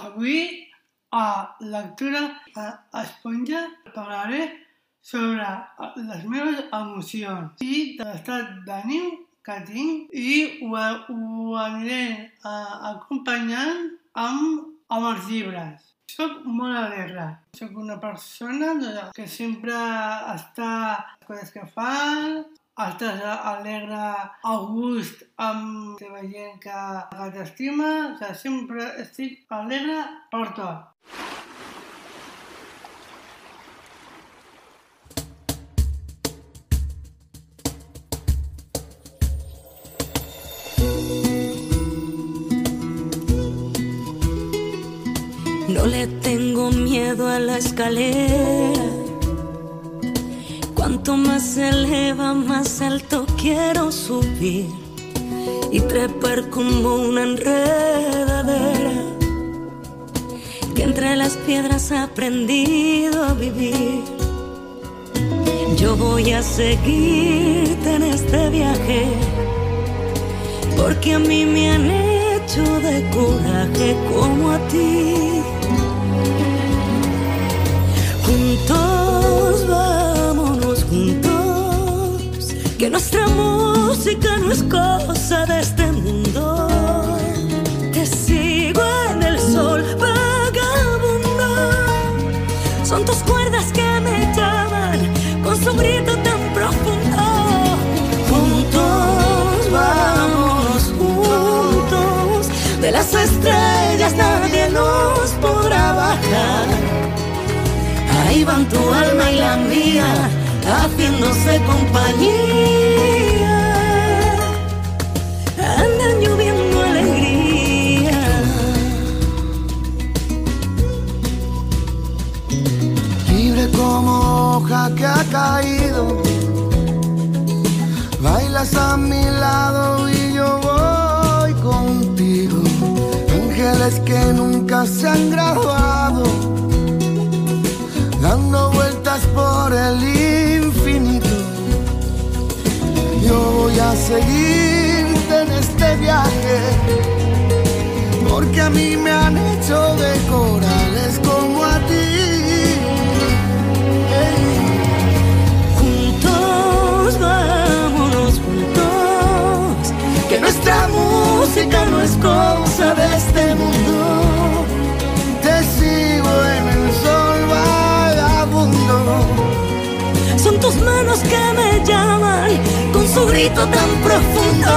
Avui, a Lectura a Esponja, parlaré sobre les meves emocions i de l'estat d'ànim que tinc i ho, ho aniré a, acompanyant amb, amb els llibres. Soc molt alegre. Soc una persona que sempre està les coses que fa, estàs alegre, a gust amb teva gent que, que t'estima, sigui, sempre estic alegre. No le tengo miedo a la escalera. Cuanto más se eleva, más alto quiero subir y trepar como una enredadera que entre las piedras he aprendido a vivir. Yo voy a seguirte en este viaje porque a mí me han hecho de coraje como a ti. Que nuestra música no es cosa de este mundo. Te sigo en el sol, vagabundo. Son tus cuerdas que me llaman con su grito tan profundo. Juntos, vámonos juntos, de las estrellas nadie nos podrá bajar. Ahí van tu alma y la mía, haciéndose compañía. Andan lloviendo alegría. libre como hoja que ha caído. Bailas a mi lado y yo voy contigo. Ángeles que nunca se han graduado, por el infinito. Yo voy a seguirte en este viaje, porque a mí me han hecho de corales como a ti. Juntos, vámonos juntos, que nuestra música no es cosa de este mundo. Tus manos que me llaman con su grito tan profundo.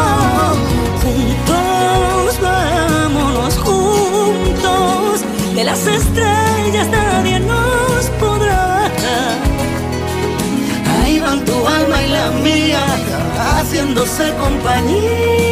Juntos, vámonos juntos, de las estrellas nadie nos podrá. Ahí van tu alma y la mía, haciéndose compañía.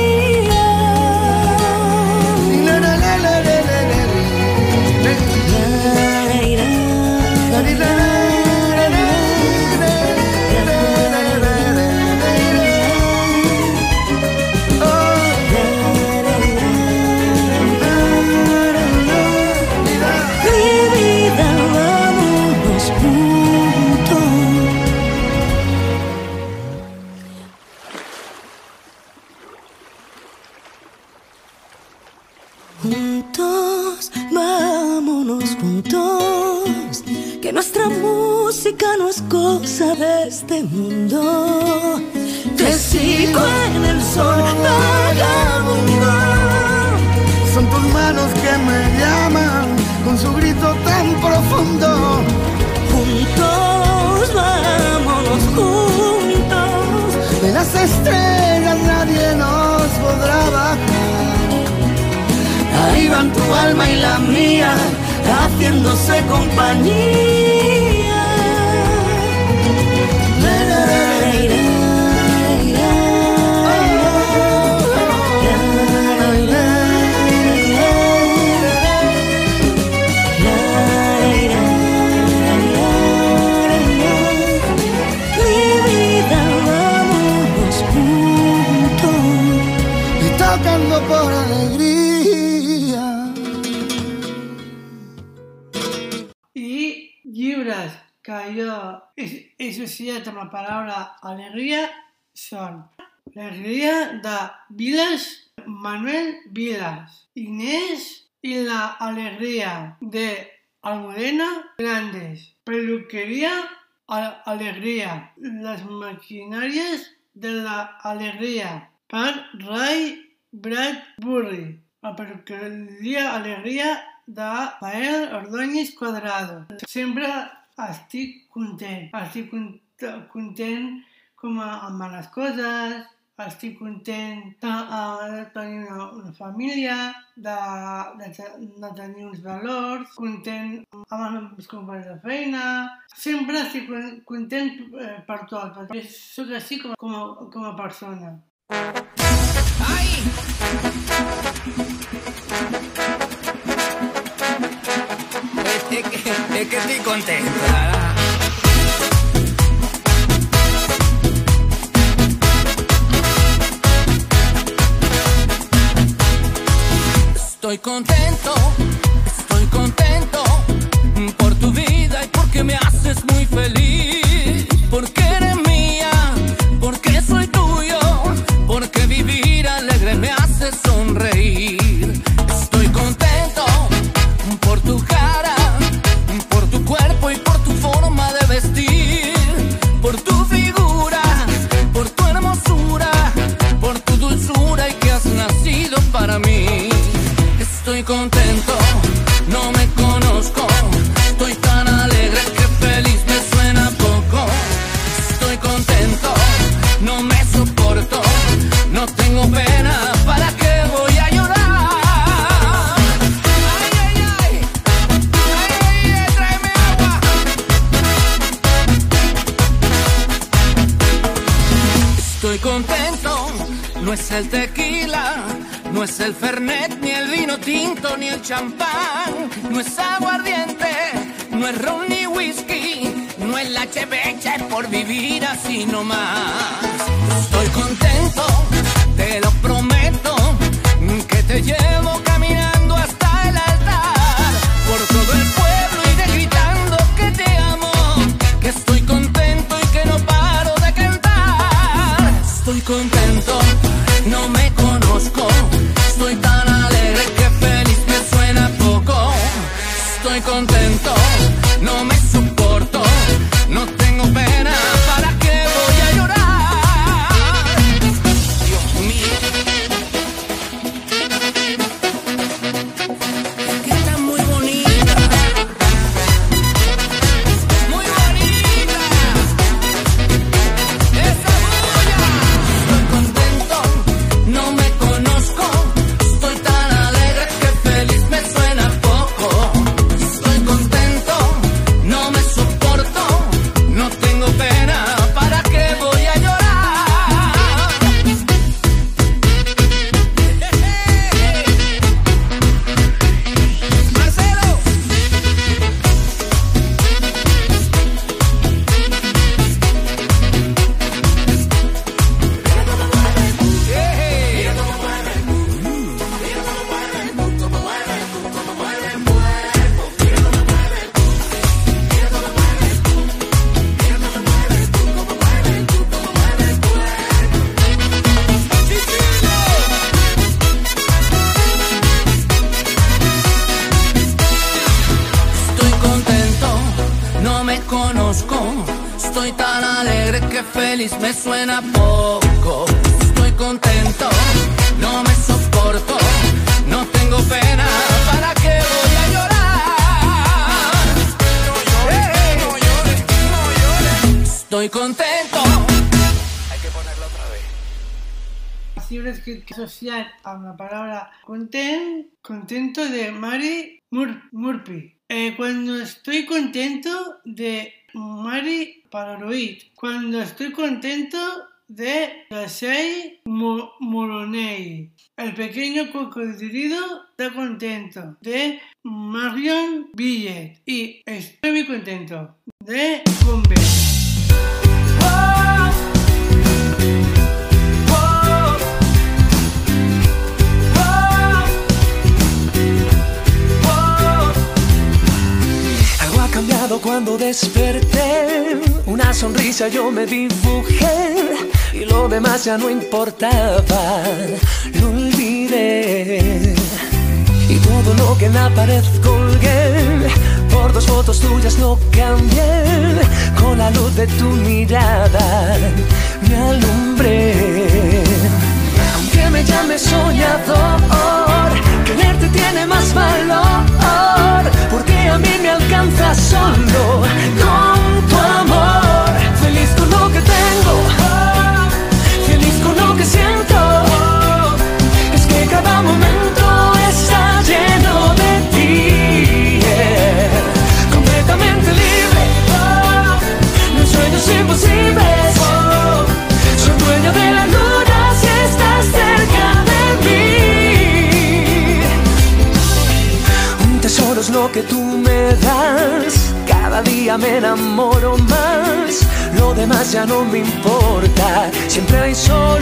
Que nuestra música no es cosa de este mundo. Te sigo en el sol, vagabundo. Son tus manos que me llaman con su grito tan profundo. Juntos, vámonos juntos. De las estrellas nadie nos podrá bajar. Ahí van tu alma y la mía, haciéndose compañía. eso sí, la palabra alegría son. Alegría da Vilas, Manuel Vilas, Inés y la Alegría de Almudena Grandes, Peluquería Al Alegría, Las Maquinarias de la Alegría, Par Ray Bradbury, la Peluquería Alegría da Pael Ordóñez Cuadrado, Sembra estic content. Estic content com amb les coses, estic content de, de tenir una, una família, de, de, de tenir uns valors, content amb els meus companys de feina. Sempre estic content eh, per tot, perquè sóc així com, com, a, com a persona. Ai! Estoy contento, me suena poco. Estoy contento, no me soporto. No tengo pena, ¿para qué voy a llorar? No llores, no llores, no llores. Estoy contento. Hay que ponerlo otra vez. Llibres que, que associat amb la paraula content, contento de Mari Mur Murphy. Eh, cuando estoy contento de Mari Palaroid. Cuando estoy contento de Yasei Mo- Moroney. El pequeño cocodrilo está contento de Marion Billet. Y estoy muy contento de Gombe. Cuando desperté, una sonrisa yo me dibujé y lo demás ya no importaba, lo olvidé. Y todo lo que en la pared colgué Por dos fotos tuyas lo cambié. Con la luz de tu mirada Me alumbré. Aunque me llames soñador Quererte tiene más valor alcanza solo que tú me das. Cada día me enamoro más. Lo demás ya no me importa. Siempre hay solución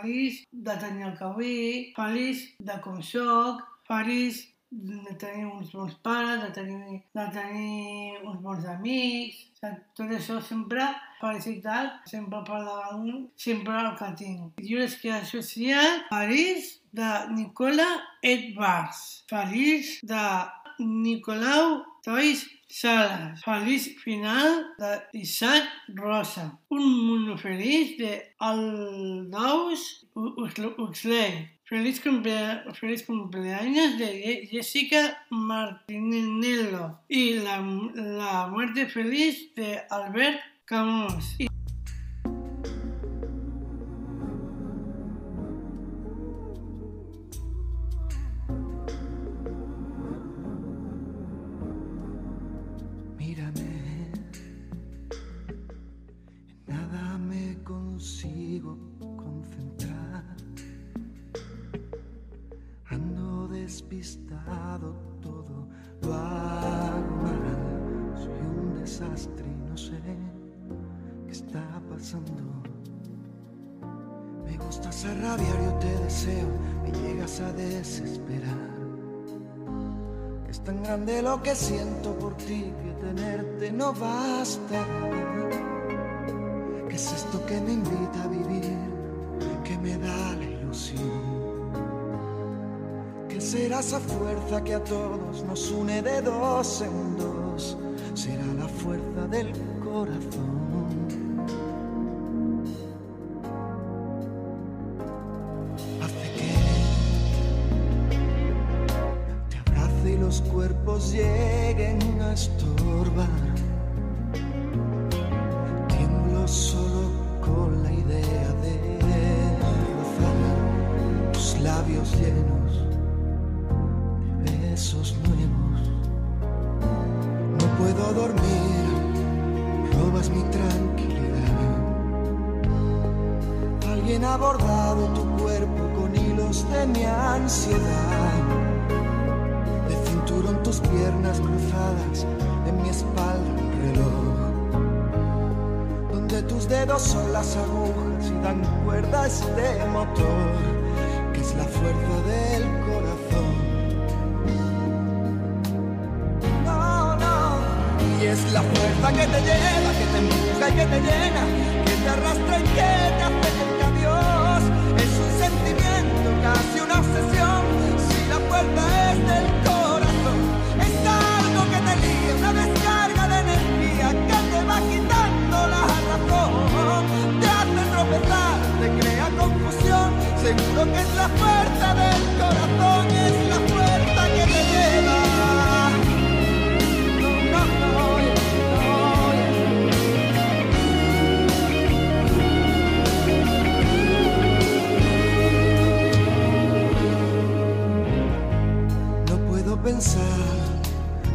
feliç de tenir el que vull, feliç de com soc, feliç de tenir uns bons pares, de tenir, de tenir uns bons amics, de tot això sempre, felicitat, sempre per davant, sempre el que tinc. Jo és que associat París de Nicola Edvars, París de Nicolau Tois Salas, Feliç final de Isaac Rosa, un mundo feliz de Aldaus Huxley, feliz, cumplea- feliz cumpleaños de Jessica Martinello y la, la muerte feliz de Albert Camus. Que siento por ti que tenerte no basta. ¿Qué es esto que me invita a vivir? Que me da la ilusión. ¿Qué será esa fuerza que a todos nos une de dos en dos? Será la fuerza del corazón. Que te llena, que te arrastra y que te acerca a Dios. Es un sentimiento, casi una obsesión. Si la puerta es del corazón, es algo que te lía, una descarga de energía que te va quitando la razón. Te hace tropezar, te crea confusión. Seguro que es la fuerza del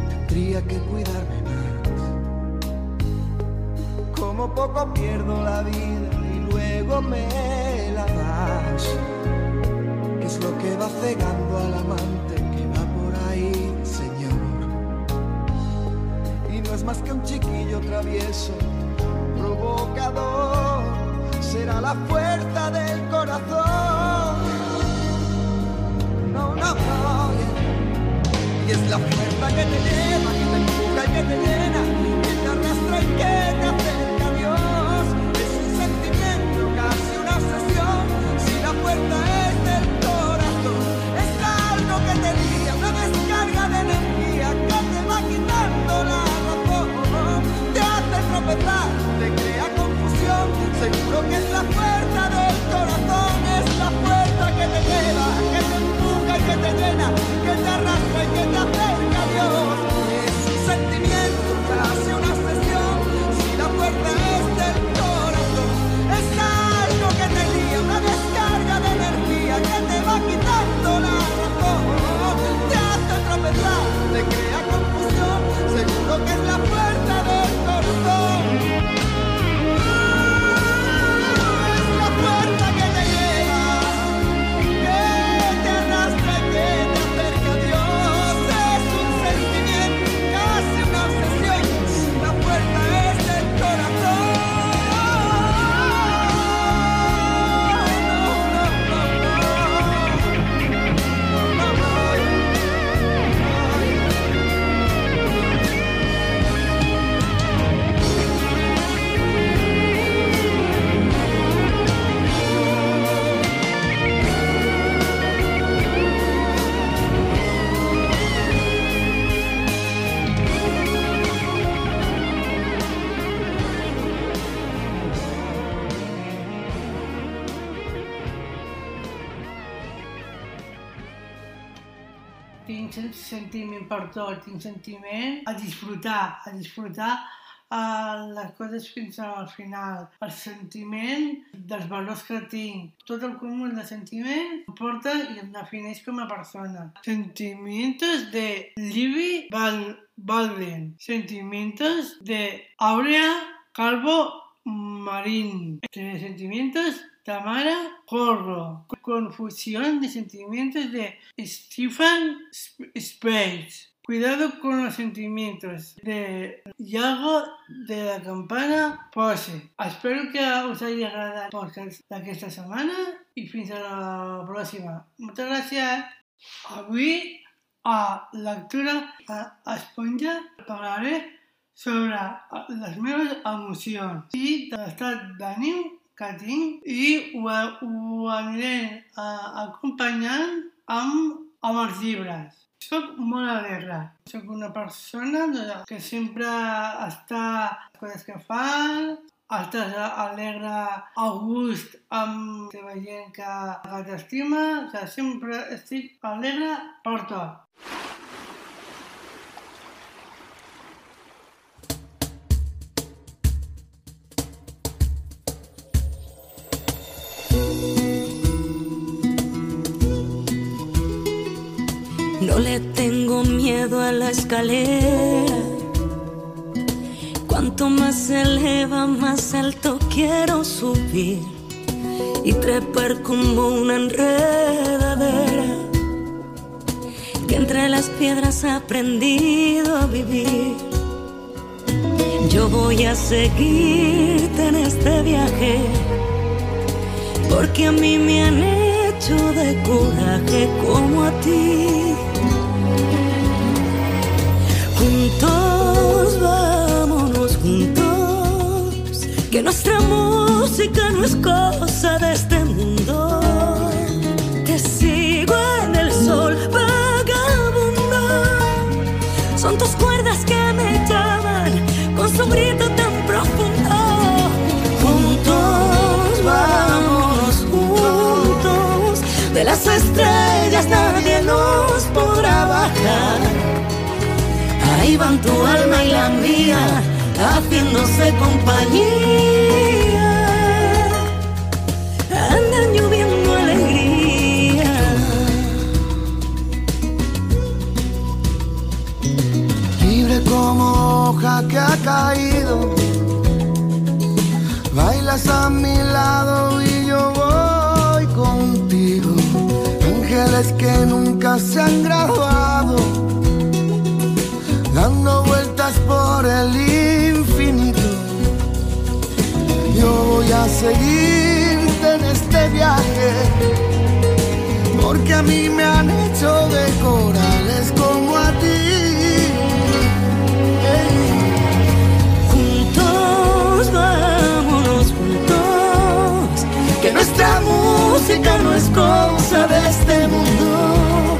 tendría que cuidarme más. Como poco pierdo la vida y luego me la das. ¿Qué es lo que va cegando al amante que va por ahí, Señor? Y no es más que un chiquillo travieso, provocador. Será la fuerza del corazón. No, no, no. Y es la fuerza que te lleva, que te empuja y que te llena, tinc sentiment a disfrutar, a disfrutar uh, les coses fins al final, el sentiment dels valors que tinc, tot el comú de sentiment em porta i em defineix com a persona. Sentimientos de Libby Baldwin, sentimientos de Aurea Calvo Marín, sentimientos Tamara Corro, confusión de sentimientos de Stephen Sp- Space. Cuidado con los sentimientos de Iago de la Campana Pose. Espero que us hagi agradat el podcast d'aquesta setmana i fins a la pròxima. Moltes gràcies. Avui a lectura a Esponja parlaré sobre les meves emocions i de l'estat d'ànim que tinc i ho, ho aniré uh, acompanyant amb, amb els llibres. Soc molt alegre. Soc una persona que sempre està coses que fa, estàs alegre a gust amb la teva gent que, que t'estima, que sempre estic alegre per tot. No le tengo miedo a la escalera. Cuanto más se eleva, más alto quiero subir y trepar como una enredadera que entre las piedras he aprendido a vivir. Yo voy a seguirte en este viaje porque a mí me han hecho de coraje como a ti. Estrellas nadie nos podrá bajar. Ahí van tu alma y la mía, haciéndose compañía. Andan lloviendo alegría. libre como hoja que ha caído. Bailas a mi lado y Que nunca se han graduado, dando vueltas por el infinito. Yo voy a seguirte en este viaje, porque a mí me han hecho de corales como a ti. Juntos, vámonos juntos. Que nuestra música no es de este mundo.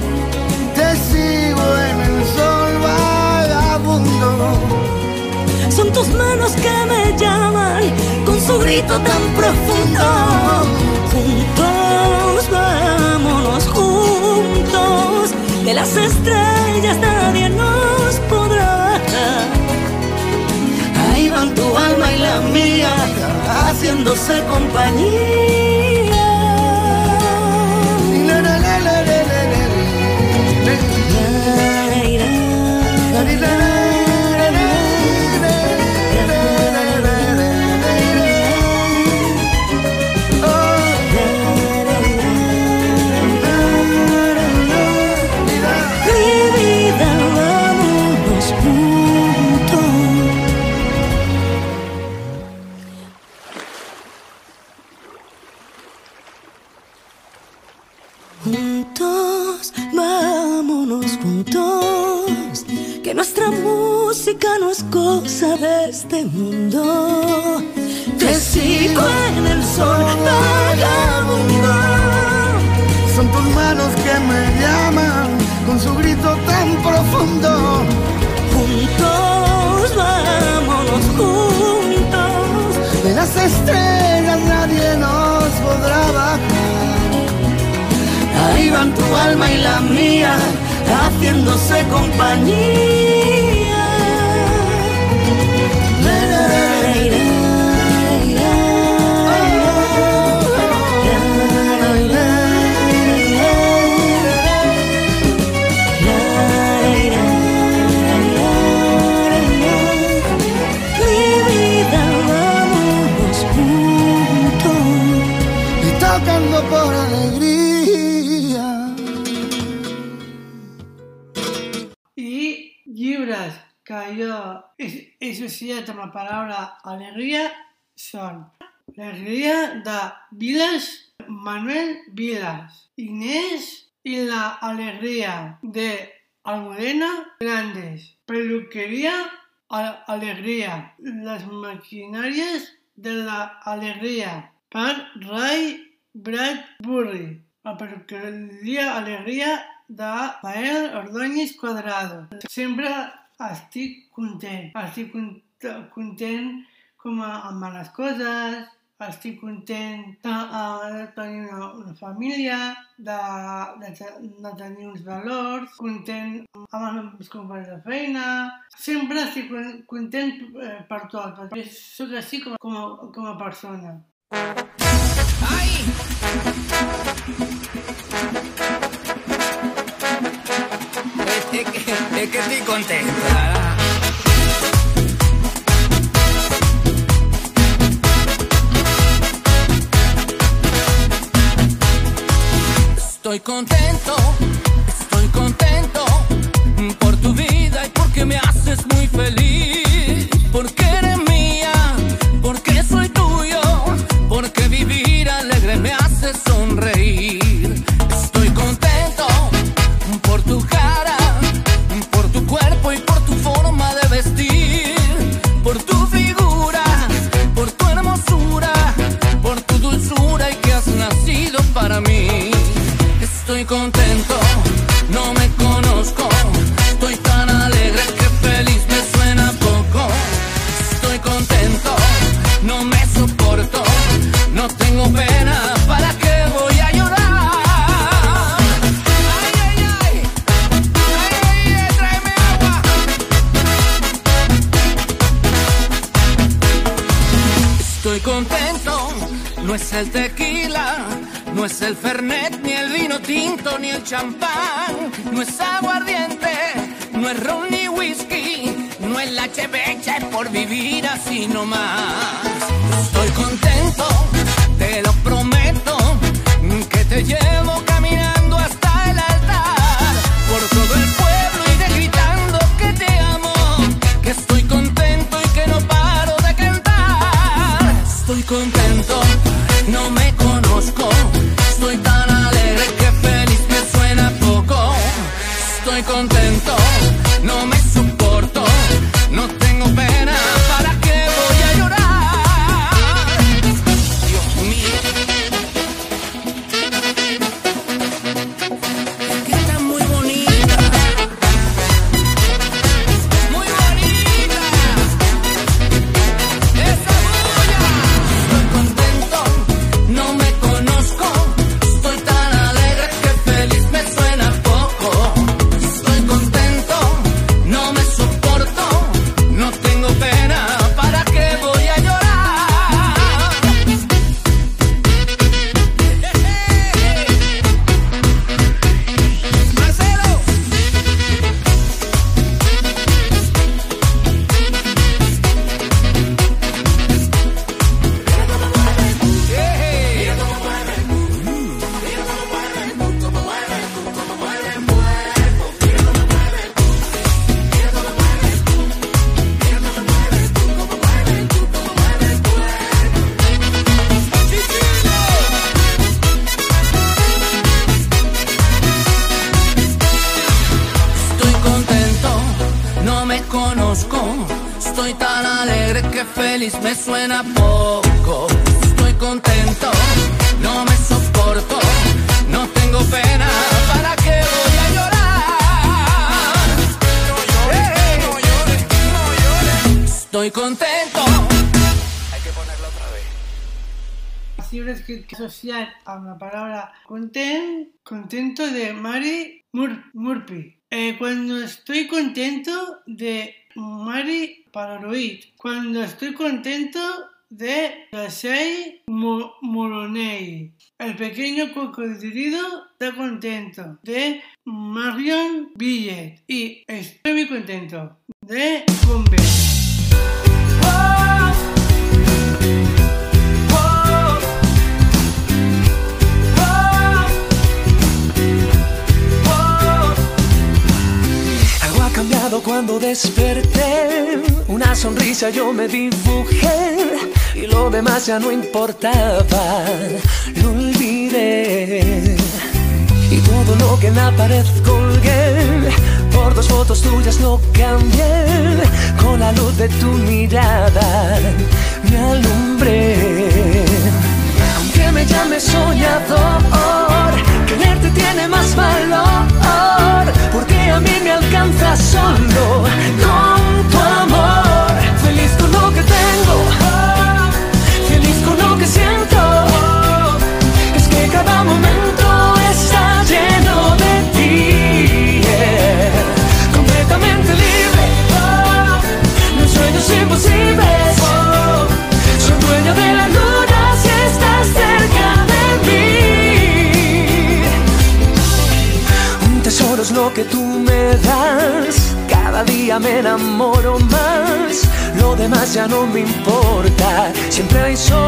Te sigo en el sol vagabundo. Son tus manos que me llaman con su grito tan profundo. Juntos, vámonos juntos. De las estrellas nadie nos podrá. Ahí van tu alma y la mía, haciéndose compañía. Nuestra música no es cosa de este mundo. Te sigo en el sol, vagabundo. Son tus manos que me llaman con su grito tan profundo. Juntos, vámonos juntos. De las estrellas nadie nos podrá bajar. Ahí van tu alma y la mía, haciéndose compañía. He associat amb la paraula alegria són L'alegria de Vilas, Manuel Vilas, Inés y la alegría de Almudena Grandes, Peluquería Alegría, Las maquinàries de la alegria, per Ray Bradbury, la peluqueria alegria de Pael Ordóñez Cuadrado. Estic content, estic cont- content com a, amb les coses, estic content de, uh, de tenir una, una família, de, de, de tenir uns valors, content amb els meus companys de feina, sempre estic con- content eh, per tot, perquè sóc així com, com, a, com a persona. Es, es que, es que estoy verdad. Estoy contento, champán, suena poco. Estoy contento, no me soporto. No tengo pena, ¿para qué voy a llorar? No llores, no llores, no llores. Estoy contento. Hay que ponerlo otra vez. Fibres que que asociar a la palabra content, contento de Mari Mur Murphy. Eh, cuando estoy contento de Mari Polaroid. Cuando estoy contento de Yasei Mo- Moroney. El pequeño cocodrilo está contento de Marion Billet. Y estoy muy contento de Bombe. Cuando desperté, una sonrisa yo me dibujé y lo demás ya no importaba, lo olvidé. Y todo lo que en la pared colgué, por dos fotos tuyas lo cambié, con la luz de tu mirada me alumbré. Aunque me llames soñador, quererte tiene más valor, a mí me alcanza solo con tu amor. Que tú me das. Cada día me enamoro más. Lo demás ya no me importa. Siempre hay solución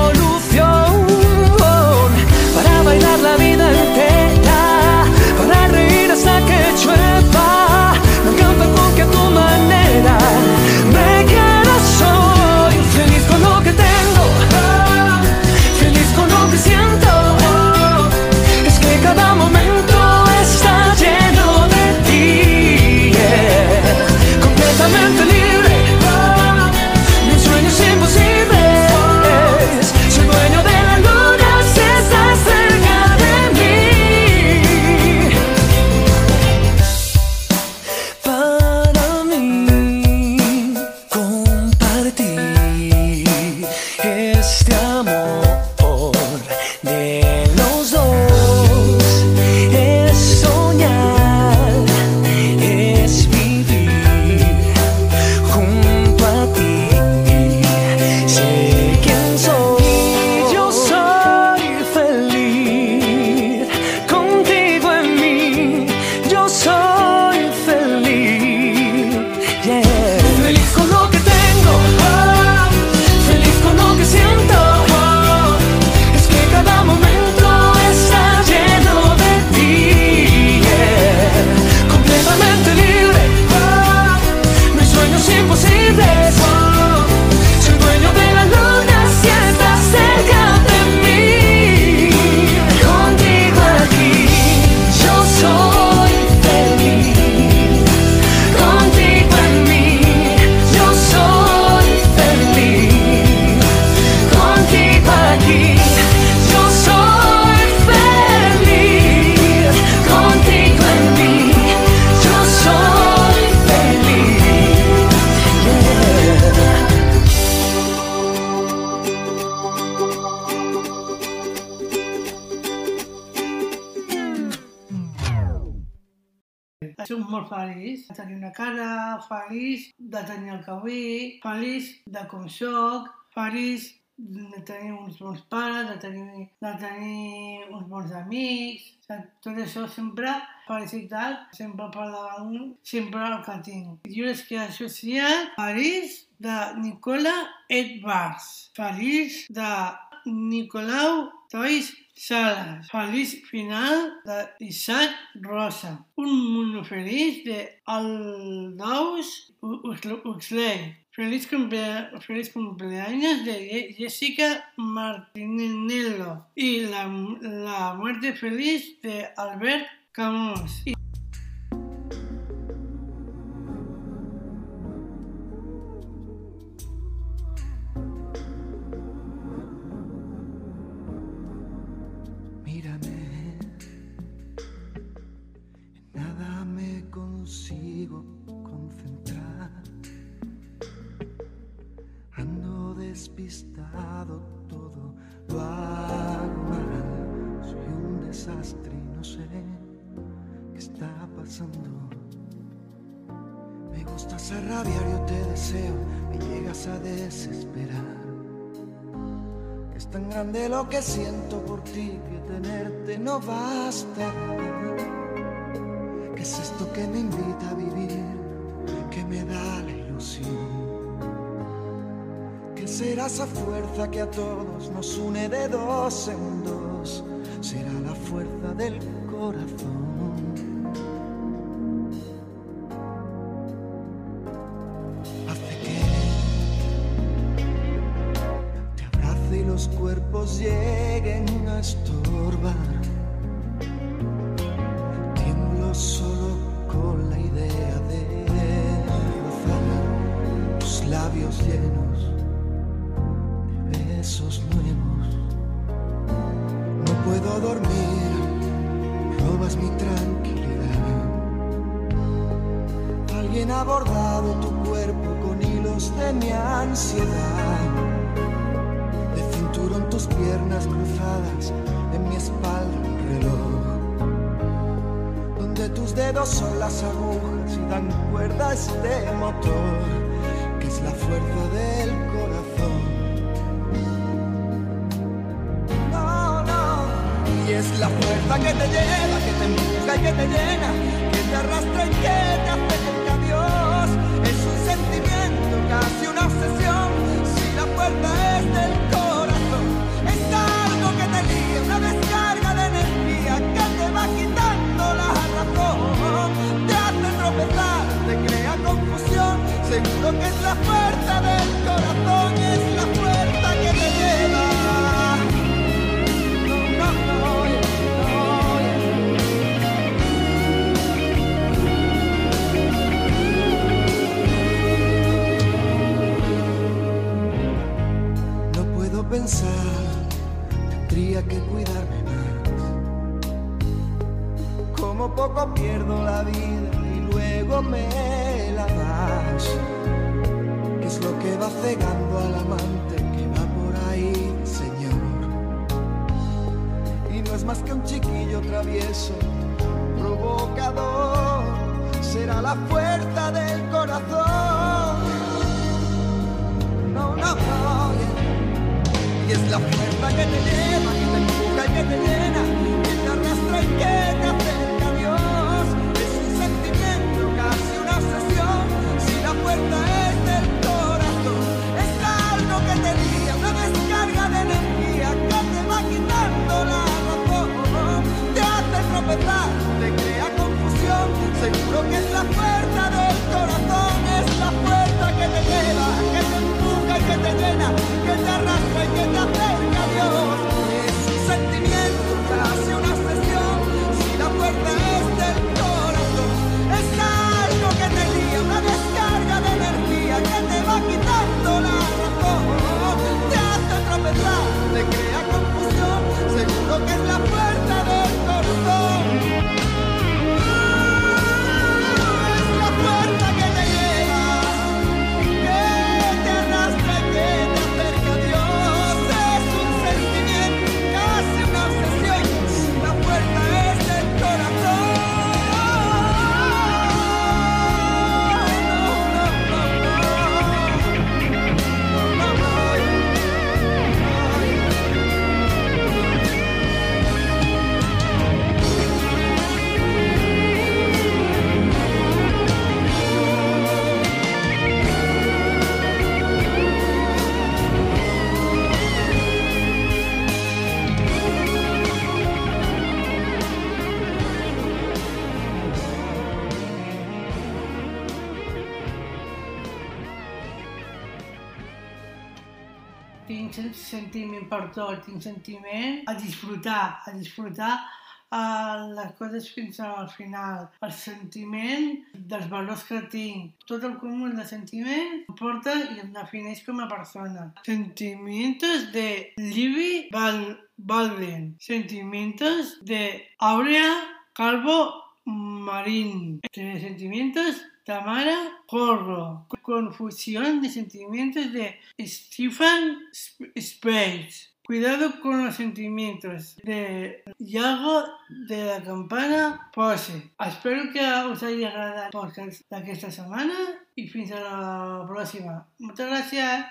de tenir el que vull, feliç de com soc, feliç de tenir uns bons pares, de tenir, de tenir uns bons amics, o sigui, tot això sempre, felicitat, sempre per davant, sempre el que tinc. Llibres que he associat, Feliç, de Nicola Edwards, Feliç, de Nicolau Tois Salas, Feliç final de Isaac Rosa, Un mundo feliz de Aldous Huxley, Feliz, feliz cumpleaños de Jessica Martinello. Y la, la muerte feliz de Albert Camus. Que siento por ti que tenerte no basta. ¿Qué es esto que me invita a vivir? Que me da la ilusión. ¿Qué será esa fuerza que a todos nos une de dos en dos? Será la fuerza del corazón. Te llena, que te arrastra y que te acerca a Dios. Es un sentimiento, casi una obsesión. Si la puerta es del corazón, es algo que te lía, una descarga de energía que te va quitando la razón. Te hace tropezar, te crea confusión. Seguro que es la fuerza tendría que cuidarme más. Como poco pierdo la vida y luego me la das. ¿Qué es lo que va cegando al amante que va por ahí, Señor? Y no es más que un chiquillo travieso, provocador. Será la fuerza del corazón. No, no, no. Y es la fuerza que te lleva, que te y que te llena, tot, tinc sentiment a disfrutar, a disfrutar a les coses fins al final, el sentiment dels valors que tinc, tot el comú de sentiment em porta i em defineix com a persona. Sentimientos de Libby Baldwin, sentimientos de Aurea Calvo Marín, de sentimientos Tamara Corro, confusión de sentimientos de Stephen Sp- Space. Cuidado con los sentimientos de Iago de la Campana Pose. Espero que us hagi agradat el podcast d'aquesta setmana i fins a la pròxima. Moltes gràcies!